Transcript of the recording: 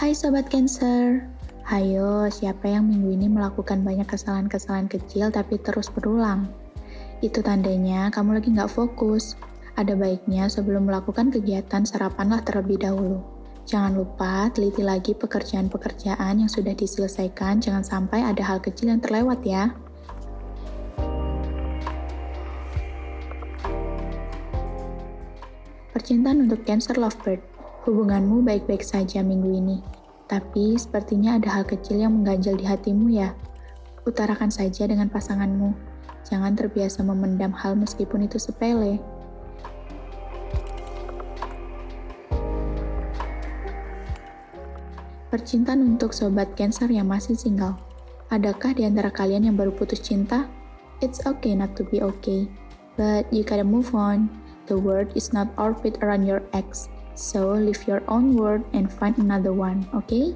Hai Sobat Cancer, hayo siapa yang minggu ini melakukan banyak kesalahan-kesalahan kecil tapi terus berulang? Itu tandanya kamu lagi nggak fokus. Ada baiknya sebelum melakukan kegiatan sarapanlah terlebih dahulu. Jangan lupa teliti lagi pekerjaan-pekerjaan yang sudah diselesaikan, jangan sampai ada hal kecil yang terlewat ya. Percintaan untuk Cancer Lovebird. Hubunganmu baik-baik saja minggu ini. Tapi sepertinya ada hal kecil yang mengganjal di hatimu ya. Utarakan saja dengan pasanganmu. Jangan terbiasa memendam hal meskipun itu sepele. Percintaan untuk sobat Cancer yang masih single. Adakah di antara kalian yang baru putus cinta? It's okay not to be okay, but you gotta move on. The world is not orbit around your ex, so leave your own word and find another one, okay?